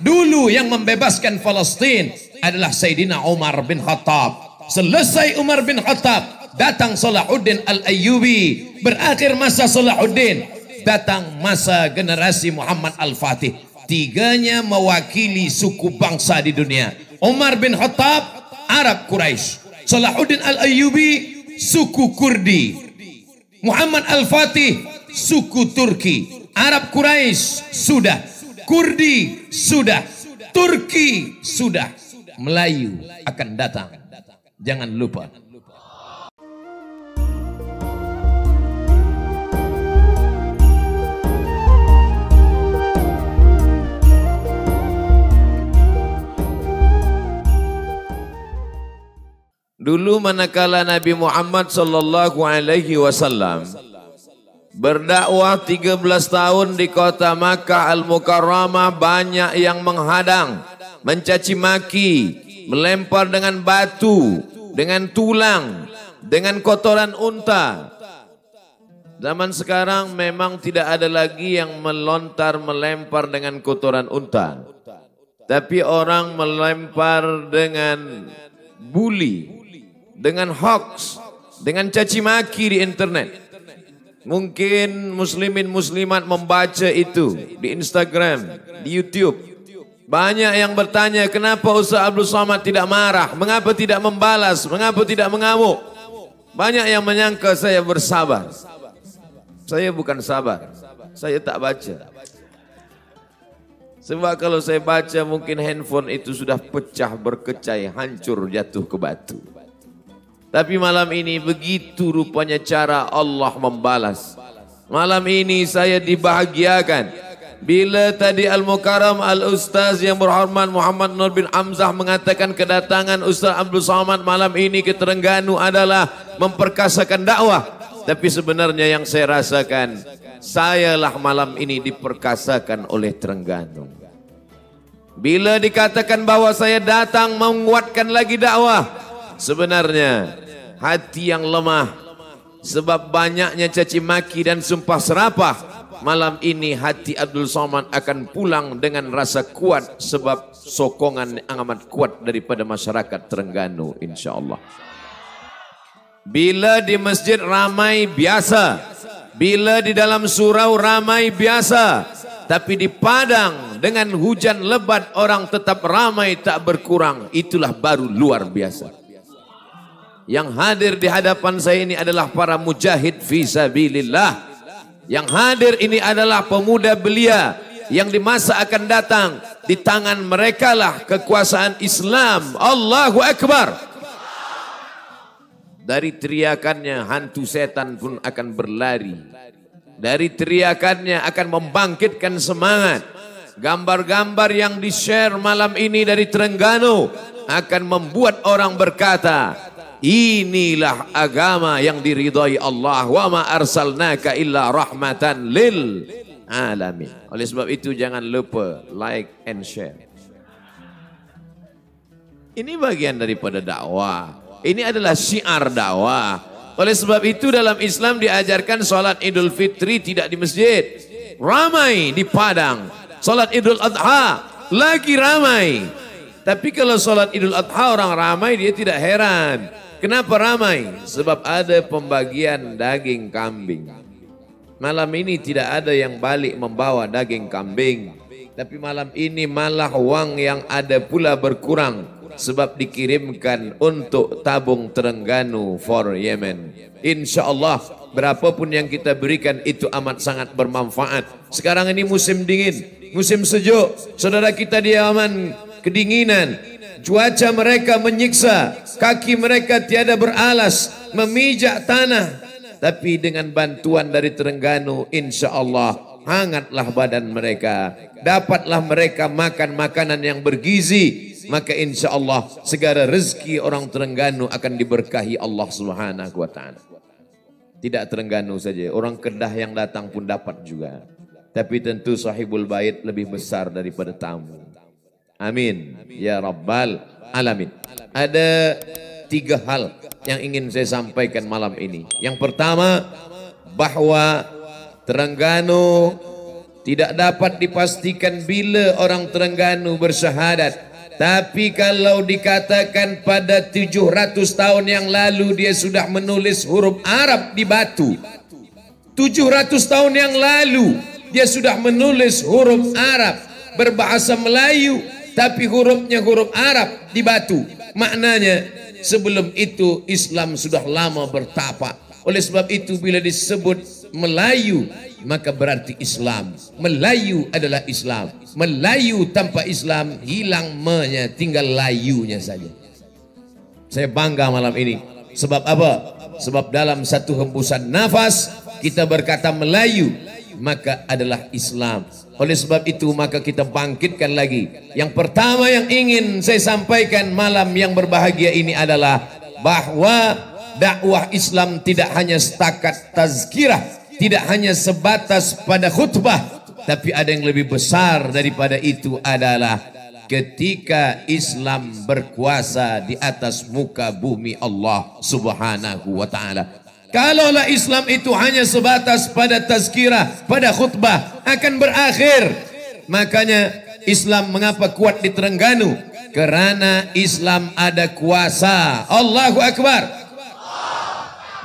Dulu yang membebaskan Palestin adalah Sayyidina Umar bin Khattab. Selesai Umar bin Khattab, datang Salahuddin Al-Ayyubi. Berakhir masa Salahuddin, datang masa generasi Muhammad Al-Fatih. Tiganya mewakili suku bangsa di dunia. Umar bin Khattab, Arab Quraisy. Salahuddin Al-Ayyubi, suku Kurdi. Muhammad Al-Fatih, suku Turki. Arab Quraisy sudah, Kurdi sudah, Turki sudah, Melayu akan datang. Jangan lupa. Dulu manakala Nabi Muhammad sallallahu alaihi wasallam berdakwah 13 tahun di kota Makkah Al-Mukarramah banyak yang menghadang, mencaci maki, melempar dengan batu, dengan tulang, dengan kotoran unta. Zaman sekarang memang tidak ada lagi yang melontar melempar dengan kotoran unta. Tapi orang melempar dengan bully, dengan hoax, dengan caci maki di internet. Mungkin muslimin muslimat membaca itu di Instagram, di YouTube. Banyak yang bertanya kenapa Ustaz Abdul Somad tidak marah, mengapa tidak membalas, mengapa tidak mengamuk. Banyak yang menyangka saya bersabar. Saya bukan sabar, saya tak baca. Sebab kalau saya baca mungkin handphone itu sudah pecah, berkecai, hancur, jatuh ke batu. Tapi malam ini begitu rupanya cara Allah membalas. Malam ini saya dibahagiakan. Bila tadi Al-Mukarram Al-Ustaz yang berhormat Muhammad Nur bin Hamzah mengatakan kedatangan Ustaz Abdul Somad malam ini ke Terengganu adalah memperkasakan dakwah. Tapi sebenarnya yang saya rasakan, sayalah malam ini diperkasakan oleh Terengganu. Bila dikatakan bahwa saya datang menguatkan lagi dakwah, sebenarnya hati yang lemah. Sebab banyaknya caci maki dan sumpah serapah malam ini hati Abdul Somad akan pulang dengan rasa kuat sebab sokongan yang amat kuat daripada masyarakat Terengganu insyaallah. Bila di masjid ramai biasa bila di dalam surau ramai biasa tapi di padang dengan hujan lebat orang tetap ramai tak berkurang itulah baru luar biasa yang hadir di hadapan saya ini adalah para mujahid fi sabilillah. Yang hadir ini adalah pemuda belia yang di masa akan datang di tangan mereka lah kekuasaan Islam. Allahu Akbar. Dari teriakannya hantu setan pun akan berlari. Dari teriakannya akan membangkitkan semangat. Gambar-gambar yang di-share malam ini dari Terengganu akan membuat orang berkata, Inilah agama yang diridhai Allah. Wa ma arsalnaka illa rahmatan lil alamin. Oleh sebab itu jangan lupa like and share. Ini bagian daripada dakwah. Ini adalah syiar dakwah. Oleh sebab itu dalam Islam diajarkan solat idul fitri tidak di masjid. Ramai di padang. Solat idul adha lagi ramai. Tapi kalau solat idul adha orang ramai dia tidak heran. Kenapa ramai? Sebab ada pembagian daging kambing. Malam ini tidak ada yang balik membawa daging kambing. Tapi malam ini malah wang yang ada pula berkurang. Sebab dikirimkan untuk tabung Terengganu for Yemen. Insya Allah berapapun yang kita berikan itu amat sangat bermanfaat. Sekarang ini musim dingin, musim sejuk. Saudara kita di aman kedinginan, Cuaca mereka menyiksa, kaki mereka tiada beralas, memijak tanah. Tapi dengan bantuan dari Terengganu, insya Allah hangatlah badan mereka. Dapatlah mereka makan makanan yang bergizi. Maka insya Allah segala rezeki orang Terengganu akan diberkahi Allah Subhanahu Wa Taala. Tidak Terengganu saja, orang Kedah yang datang pun dapat juga. Tapi tentu sahibul bait lebih besar daripada tamu. Amin. Ya Rabbal Alamin. Ada tiga hal yang ingin saya sampaikan malam ini. Yang pertama, bahwa Terengganu Tidak dapat dipastikan bila orang Terengganu bersyahadat. Tapi kalau dikatakan pada 700 tahun yang lalu dia sudah menulis huruf Arab di batu. 700 tahun yang lalu dia sudah menulis huruf Arab berbahasa Melayu tapi hurufnya huruf Arab di batu. Maknanya sebelum itu Islam sudah lama bertapa. Oleh sebab itu bila disebut Melayu maka berarti Islam. Melayu adalah Islam. Melayu tanpa Islam hilang menya, tinggal layunya saja. Saya bangga malam ini. Sebab apa? Sebab dalam satu hembusan nafas kita berkata Melayu maka adalah Islam. Oleh sebab itu maka kita bangkitkan lagi. Yang pertama yang ingin saya sampaikan malam yang berbahagia ini adalah bahwa dakwah Islam tidak hanya setakat tazkirah tidak hanya sebatas pada khutbah tapi ada yang lebih besar daripada itu adalah ketika Islam berkuasa di atas muka bumi Allah Subhanahu wa taala. Kalaulah Islam itu hanya sebatas pada tazkirah, pada khutbah akan berakhir. Makanya Islam mengapa kuat di Terengganu? Kerana Islam ada kuasa. Allahu Akbar.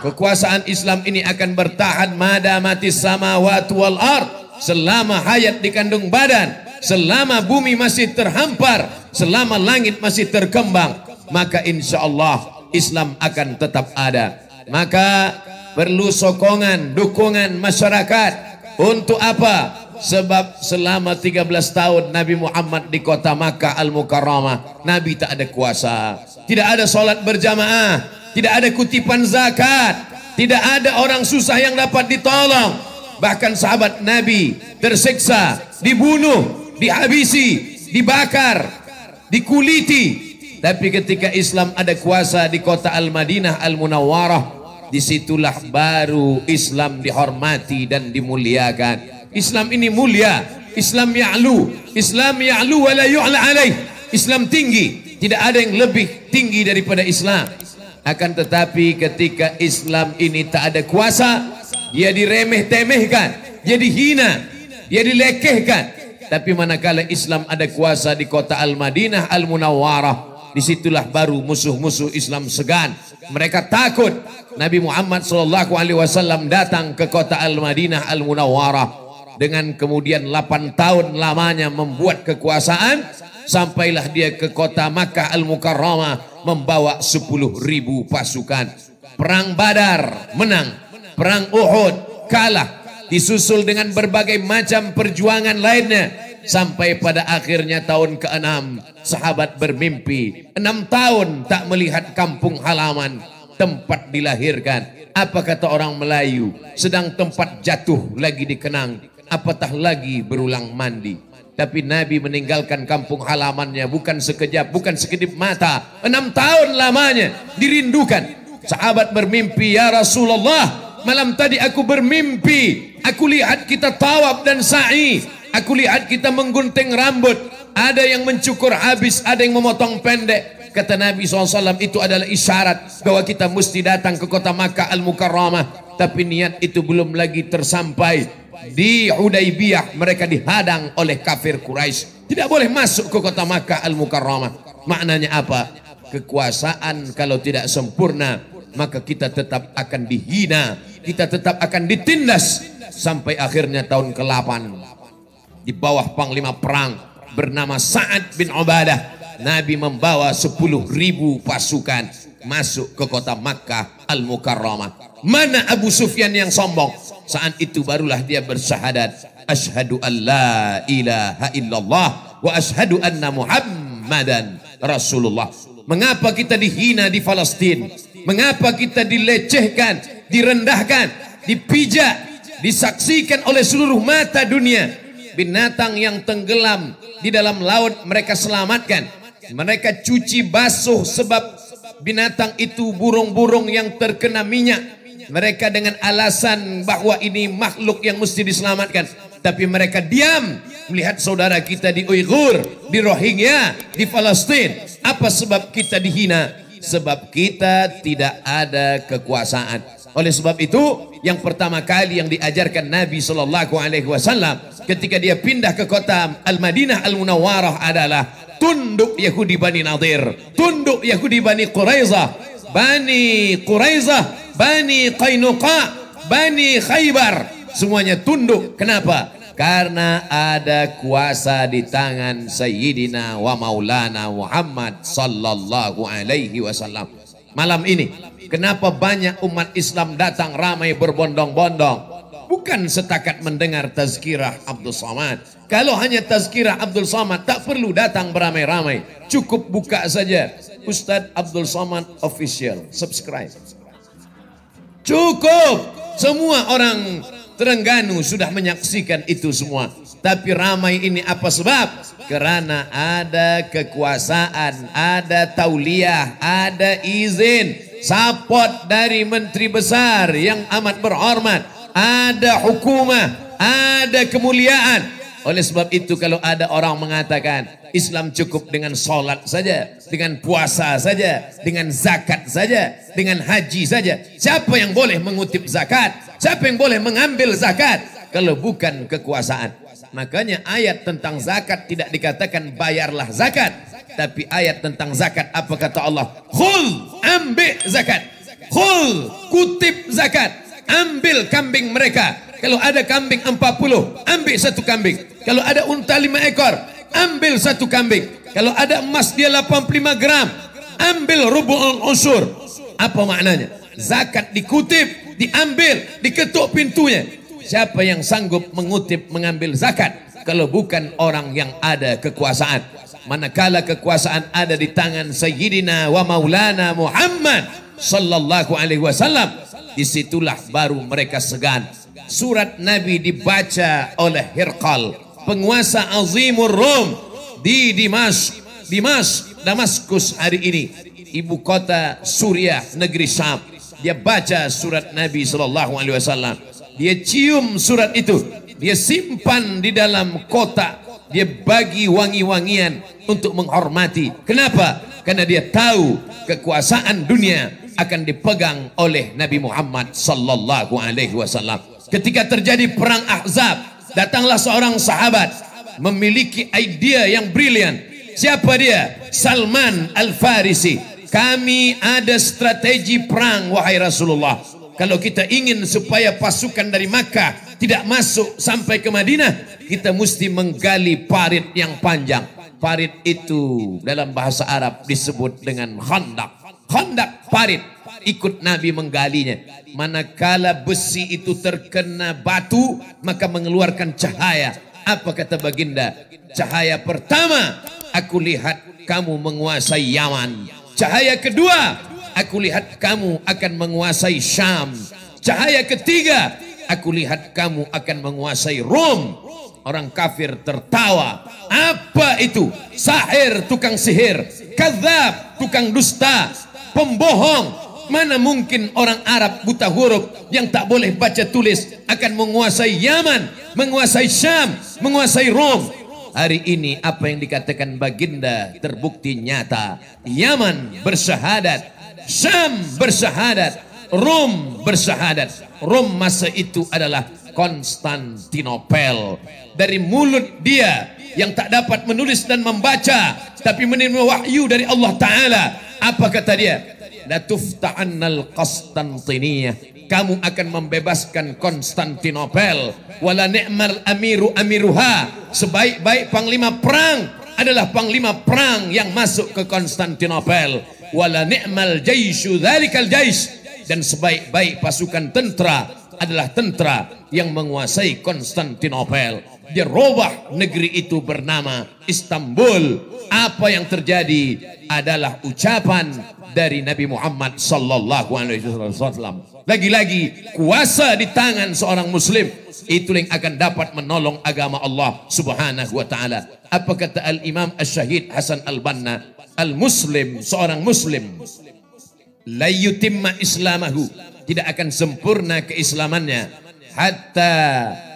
Kekuasaan Islam ini akan bertahan mada mati samawati wal ard selama hayat dikandung badan, selama bumi masih terhampar, selama langit masih terkembang, maka insya Allah Islam akan tetap ada. Maka perlu sokongan, dukungan masyarakat untuk apa? Sebab selama 13 tahun Nabi Muhammad di kota Makkah Al-Mukarramah, Nabi tak ada kuasa. Tidak ada solat berjamaah, tidak ada kutipan zakat. Tidak ada orang susah yang dapat ditolong. Bahkan sahabat Nabi tersiksa, dibunuh, dihabisi, dibakar, dikuliti. Tapi ketika Islam ada kuasa di kota Al-Madinah Al-Munawwarah, di situlah baru Islam dihormati dan dimuliakan. Islam ini mulia, Islam ya'lu, Islam ya'lu wa la yu'la alaih. Islam tinggi, tidak ada yang lebih tinggi daripada Islam. Akan tetapi ketika Islam ini tak ada kuasa, dia diremeh-temehkan, dia dihina, dia dilekehkan. Tapi manakala Islam ada kuasa di kota Al-Madinah Al-Munawwarah, di situlah baru musuh-musuh Islam segan. Mereka takut. Nabi Muhammad SAW datang ke kota Al-Madinah Al-Munawwarah dengan kemudian 8 tahun lamanya membuat kekuasaan sampailah dia ke kota Makkah Al-Mukarramah membawa 10 ribu pasukan. Perang Badar menang, perang Uhud kalah, disusul dengan berbagai macam perjuangan lainnya sampai pada akhirnya tahun ke-6 sahabat bermimpi enam tahun tak melihat kampung halaman tempat dilahirkan apa kata orang Melayu sedang tempat jatuh lagi dikenang apatah lagi berulang mandi tapi Nabi meninggalkan kampung halamannya bukan sekejap, bukan sekedip mata. Enam tahun lamanya dirindukan. Sahabat bermimpi, Ya Rasulullah, malam tadi aku bermimpi. Aku lihat kita tawab dan sa'i. Aku lihat kita menggunting rambut. Ada yang mencukur habis, ada yang memotong pendek. Kata Nabi SAW itu adalah isyarat bahwa kita mesti datang ke kota Makkah Al-Mukarramah. Tapi niat itu belum lagi tersampai di Hudaybiyah mereka dihadang oleh kafir Quraisy. Tidak boleh masuk ke kota Makkah Al-Mukarramah. Maknanya apa? Kekuasaan kalau tidak sempurna, maka kita tetap akan dihina, kita tetap akan ditindas sampai akhirnya tahun ke-8 di bawah panglima perang bernama Sa'ad bin Ubadah. Nabi membawa 10 ribu pasukan masuk ke kota Makkah Al-Mukarramah. Mana Abu Sufyan yang sombong? Saat itu barulah dia bersyahadat. Ashadu an la ilaha illallah. Wa ashadu anna muhammadan Rasulullah. Mengapa kita dihina di Palestin? Mengapa kita dilecehkan, direndahkan, dipijak, disaksikan oleh seluruh mata dunia? Binatang yang tenggelam di dalam laut mereka selamatkan. Mereka cuci basuh sebab binatang itu burung-burung yang terkena minyak mereka dengan alasan bahwa ini makhluk yang mesti diselamatkan. Tapi mereka diam melihat saudara kita di Uyghur, di Rohingya, di Palestina. Apa sebab kita dihina? Sebab kita tidak ada kekuasaan. Oleh sebab itu, yang pertama kali yang diajarkan Nabi Shallallahu Alaihi Wasallam ketika dia pindah ke kota Al Madinah Al Munawwarah adalah tunduk Yahudi Bani Nadir, tunduk Yahudi Bani Quraizah, Bani Quraizah, Bani Qainuqa, Bani Khaybar, semuanya tunduk. Kenapa? Karena ada kuasa di tangan Sayyidina wa Maulana Muhammad sallallahu alaihi wasallam. Malam ini Kenapa banyak umat Islam datang ramai berbondong-bondong? Bukan setakat mendengar tazkirah Abdul Samad. Kalau hanya tazkirah Abdul Samad, tak perlu datang beramai-ramai. Cukup buka saja. Ustadz Abdul Samad Official. Subscribe. Cukup. Semua orang Terengganu sudah menyaksikan itu semua. Tapi ramai ini apa sebab? Kerana ada kekuasaan, ada tauliah, ada izin support dari menteri besar yang amat berhormat, ada hukumah, ada kemuliaan. Oleh sebab itu kalau ada orang mengatakan Islam cukup dengan solat saja, dengan puasa saja, dengan zakat saja, dengan haji saja. Siapa yang boleh mengutip zakat? Siapa yang boleh mengambil zakat? Kalau bukan kekuasaan. Makanya ayat tentang zakat tidak dikatakan bayarlah zakat. Tapi ayat tentang zakat apa kata Allah? Khul, ambil zakat. Khul, kutip zakat. Ambil kambing mereka. Kalau ada kambing 40, ambil satu kambing. Kalau ada unta 5 ekor, ambil satu kambing. Kalau ada emas dia 85 gram, ambil rubu'ul usur. Apa maknanya? Zakat dikutip, diambil, diketuk pintunya. Siapa yang sanggup mengutip mengambil zakat? Kalau bukan orang yang ada kekuasaan manakala kekuasaan ada di tangan Sayyidina wa Maulana Muhammad sallallahu alaihi wasallam di situlah baru mereka segan. Surat Nabi dibaca oleh Hirqal penguasa azimur Rom di Dimas Dimas Damaskus hari ini ibu kota Suriah negeri Syam. Dia baca surat Nabi sallallahu alaihi wasallam. Dia cium surat itu. Dia simpan di dalam kotak dia bagi wangi-wangian untuk menghormati. Kenapa? Karena dia tahu kekuasaan dunia akan dipegang oleh Nabi Muhammad sallallahu alaihi wasallam. Ketika terjadi perang Ahzab, datanglah seorang sahabat memiliki idea yang brilian. Siapa dia? Salman Al-Farisi. Kami ada strategi perang wahai Rasulullah. Kalau kita ingin supaya pasukan dari Makkah tidak masuk sampai ke Madinah, kita mesti menggali parit yang panjang. Parit itu dalam bahasa Arab disebut dengan khandak. Khandak parit ikut Nabi menggalinya. Manakala besi itu terkena batu, maka mengeluarkan cahaya. Apa kata baginda? Cahaya pertama, aku lihat kamu menguasai Yaman. Cahaya kedua, aku lihat kamu akan menguasai Syam. Cahaya ketiga, aku lihat kamu akan menguasai Rom. Orang kafir tertawa. Apa itu? Sahir, tukang sihir. Kadzab, tukang dusta. Pembohong. Mana mungkin orang Arab buta huruf yang tak boleh baca tulis akan menguasai Yaman, menguasai Syam, menguasai Rom. Hari ini apa yang dikatakan baginda terbukti nyata. Yaman bersyahadat, Syam bersyahadat, Rom bersyahadat. Rom masa itu adalah Konstantinopel. Dari mulut dia yang tak dapat menulis dan membaca tapi menerima wahyu dari Allah Taala. Apa kata dia? La tufta'annal Konstantiniyah. Kamu akan membebaskan Konstantinopel. Wala ni'mal amiru amiruha. Sebaik-baik panglima perang adalah panglima perang yang masuk ke Konstantinopel. Wala ni'mal jaishu dhalikal jais. Dan sebaik-baik pasukan tentera adalah tentara yang menguasai Konstantinopel. Dia robah negeri itu bernama Istanbul. Apa yang terjadi adalah ucapan dari Nabi Muhammad sallallahu alaihi wasallam. Lagi-lagi kuasa di tangan seorang muslim itu yang akan dapat menolong agama Allah Subhanahu wa taala. Apa kata Al-Imam Asy-Syahid Hasan Al-Banna? Al-Muslim, seorang muslim. La islamahu. Tidak akan sempurna keislamannya. Hatta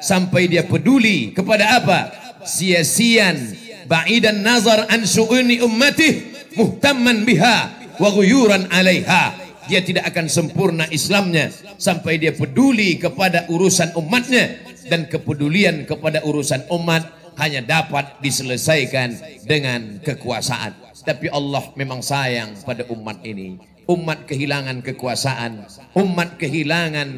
sampai dia peduli kepada apa? Sia-sian. Ba'idan nazar an su'uni ummatih. Muhtamman biha wa ghuyuran 'alaiha dia tidak akan sempurna Islamnya sampai dia peduli kepada urusan umatnya dan kepedulian kepada urusan umat hanya dapat diselesaikan dengan kekuasaan. Tapi Allah memang sayang pada umat ini. Umat kehilangan kekuasaan, umat kehilangan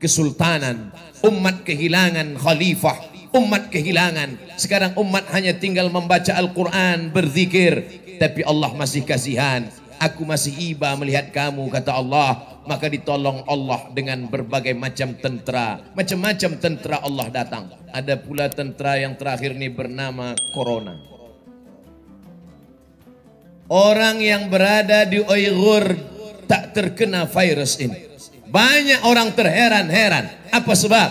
kesultanan, umat kehilangan khalifah, umat kehilangan. Sekarang umat hanya tinggal membaca Al-Quran, berzikir. Tapi Allah masih kasihan. Aku masih iba melihat kamu, kata Allah. Maka ditolong Allah dengan berbagai macam tentera. Macam-macam tentera Allah datang. Ada pula tentera yang terakhir ini bernama Corona. Orang yang berada di Uyghur tak terkena virus ini. Banyak orang terheran-heran. Apa sebab?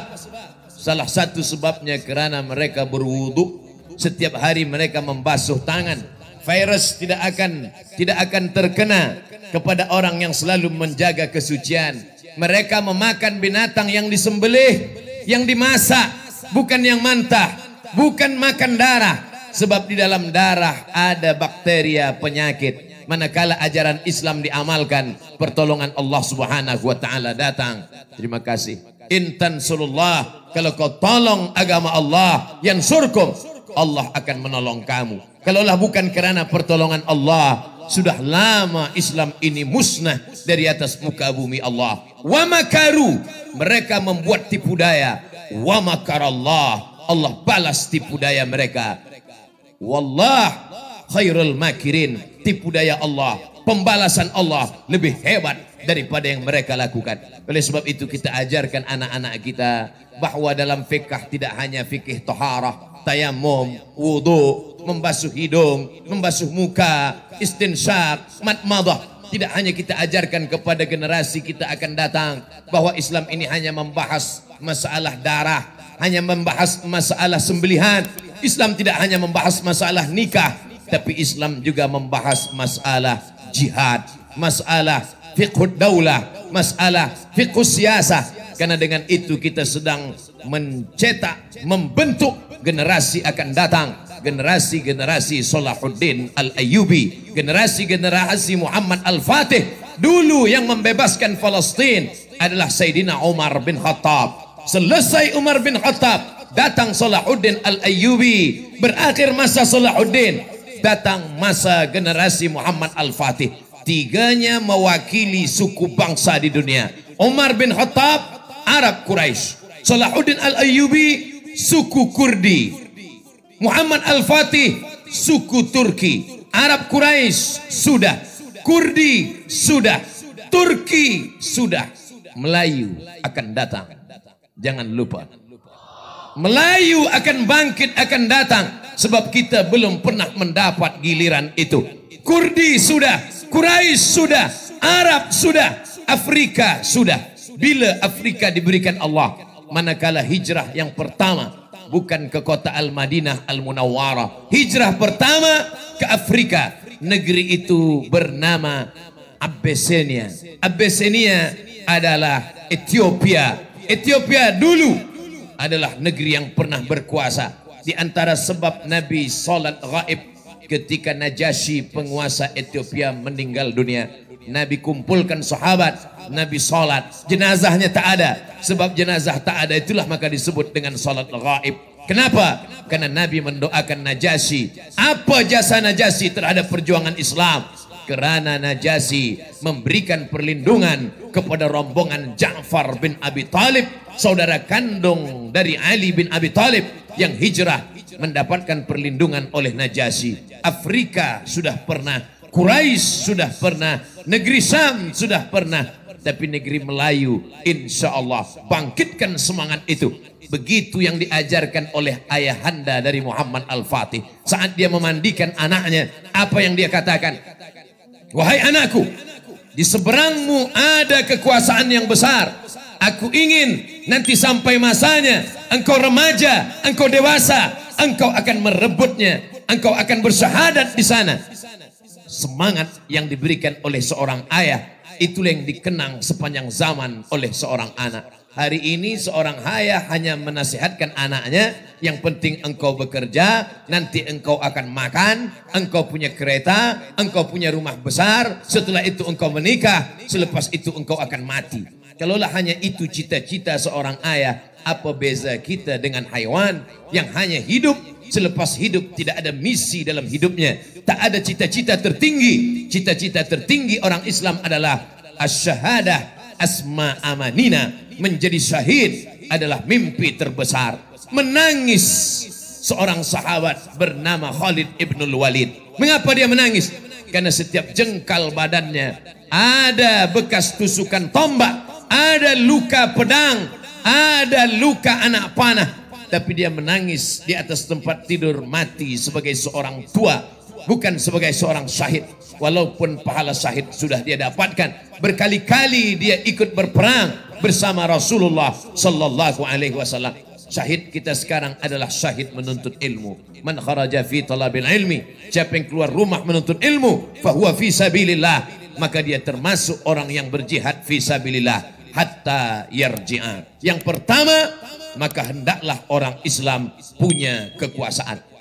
Salah satu sebabnya kerana mereka berwudu. Setiap hari mereka membasuh tangan. Virus tidak akan tidak akan terkena kepada orang yang selalu menjaga kesucian. Mereka memakan binatang yang disembelih, yang dimasak, bukan yang mantah, bukan makan darah. Sebab di dalam darah ada bakteria penyakit manakala ajaran Islam diamalkan, pertolongan Allah Subhanahu wa taala datang. Terima kasih. Intan sulullah, kalau kau tolong agama Allah yang surkum, Allah akan menolong kamu. Kalaulah bukan kerana pertolongan Allah, sudah lama Islam ini musnah dari atas muka bumi Allah. Wa makaru, mereka membuat tipu daya. Wa makarallah, Allah balas tipu daya mereka. Wallah khairul makirin. Tipu daya Allah, pembalasan Allah lebih hebat daripada yang mereka lakukan. Oleh sebab itu kita ajarkan anak-anak kita bahwa dalam fikah tidak hanya fikih toharah, tayamum, wudu, membasuh hidung, membasuh muka, istinsyak, matmadah. Tidak hanya kita ajarkan kepada generasi kita akan datang bahwa Islam ini hanya membahas masalah darah, hanya membahas masalah sembelihan. Islam tidak hanya membahas masalah nikah, tapi Islam juga membahas masalah jihad, masalah fiqh daulah, masalah fiqh siasah. Karena dengan itu kita sedang mencetak, membentuk generasi akan datang. Generasi-generasi Salahuddin Al-Ayyubi. Generasi-generasi Muhammad Al-Fatih. Dulu yang membebaskan Palestin adalah Sayyidina Umar bin Khattab. Selesai Umar bin Khattab, datang Salahuddin Al-Ayyubi. Berakhir masa Salahuddin datang masa generasi Muhammad Al-Fatih. Tiganya mewakili suku bangsa di dunia. Umar bin Khattab, Arab Quraisy. Salahuddin Al-Ayyubi, suku Kurdi. Muhammad Al-Fatih, suku Turki. Arab Quraisy sudah. Kurdi sudah. Turki sudah. Melayu akan datang. Jangan lupa. Melayu akan bangkit akan datang sebab kita belum pernah mendapat giliran itu. Kurdi sudah, Quraisy sudah, Arab sudah, Afrika sudah. Bila Afrika diberikan Allah, manakala hijrah yang pertama bukan ke kota Al-Madinah Al-Munawwarah. Hijrah pertama ke Afrika. Negeri itu bernama Abyssinia. Abyssinia adalah Ethiopia. Ethiopia dulu adalah negeri yang pernah berkuasa di antara sebab Nabi salat gaib ketika Najasyi penguasa Ethiopia meninggal dunia. Nabi kumpulkan sahabat, Nabi salat. Jenazahnya tak ada. Sebab jenazah tak ada itulah maka disebut dengan salat gaib. Kenapa? Karena Nabi mendoakan Najasyi. Apa jasa Najasyi terhadap perjuangan Islam? Kerana Najasyi memberikan perlindungan kepada rombongan Ja'far bin Abi Talib, saudara kandung dari Ali bin Abi Talib yang hijrah mendapatkan perlindungan oleh Najasyi. Afrika sudah pernah, Quraisy sudah pernah, negeri Sam sudah pernah, tapi negeri Melayu insya Allah bangkitkan semangat itu. Begitu yang diajarkan oleh ayahanda dari Muhammad Al-Fatih. Saat dia memandikan anaknya, apa yang dia katakan? Wahai anakku, di seberangmu ada kekuasaan yang besar. Aku ingin nanti sampai masanya engkau remaja, engkau dewasa, engkau akan merebutnya, engkau akan bersyahadat di sana. Semangat yang diberikan oleh seorang ayah itulah yang dikenang sepanjang zaman oleh seorang anak. Hari ini seorang ayah hanya menasihatkan anaknya, yang penting engkau bekerja, nanti engkau akan makan, engkau punya kereta, engkau punya rumah besar, setelah itu engkau menikah, selepas itu engkau akan mati. Kalaulah hanya itu cita-cita seorang ayah, apa beza kita dengan haiwan yang hanya hidup selepas hidup tidak ada misi dalam hidupnya, tak ada cita-cita tertinggi. Cita-cita tertinggi orang Islam adalah asyahadah asma amanina menjadi syahid adalah mimpi terbesar. Menangis seorang sahabat bernama Khalid ibnul Walid. Mengapa dia menangis? Karena setiap jengkal badannya ada bekas tusukan tombak, ada luka pedang, ada luka anak panah. Tapi dia menangis di atas tempat tidur mati sebagai seorang tua. Bukan sebagai seorang syahid. Walaupun pahala syahid sudah dia dapatkan. Berkali-kali dia ikut berperang bersama Rasulullah sallallahu alaihi wasallam. Syahid kita sekarang adalah syahid menuntut ilmu. Man kharaja fi talabil ilmi. Siapa yang keluar rumah menuntut ilmu, fahuwa fi sabilillah. Maka dia termasuk orang yang berjihad fi sabilillah hatta yarji'a. Yang pertama, maka hendaklah orang Islam punya kekuasaan.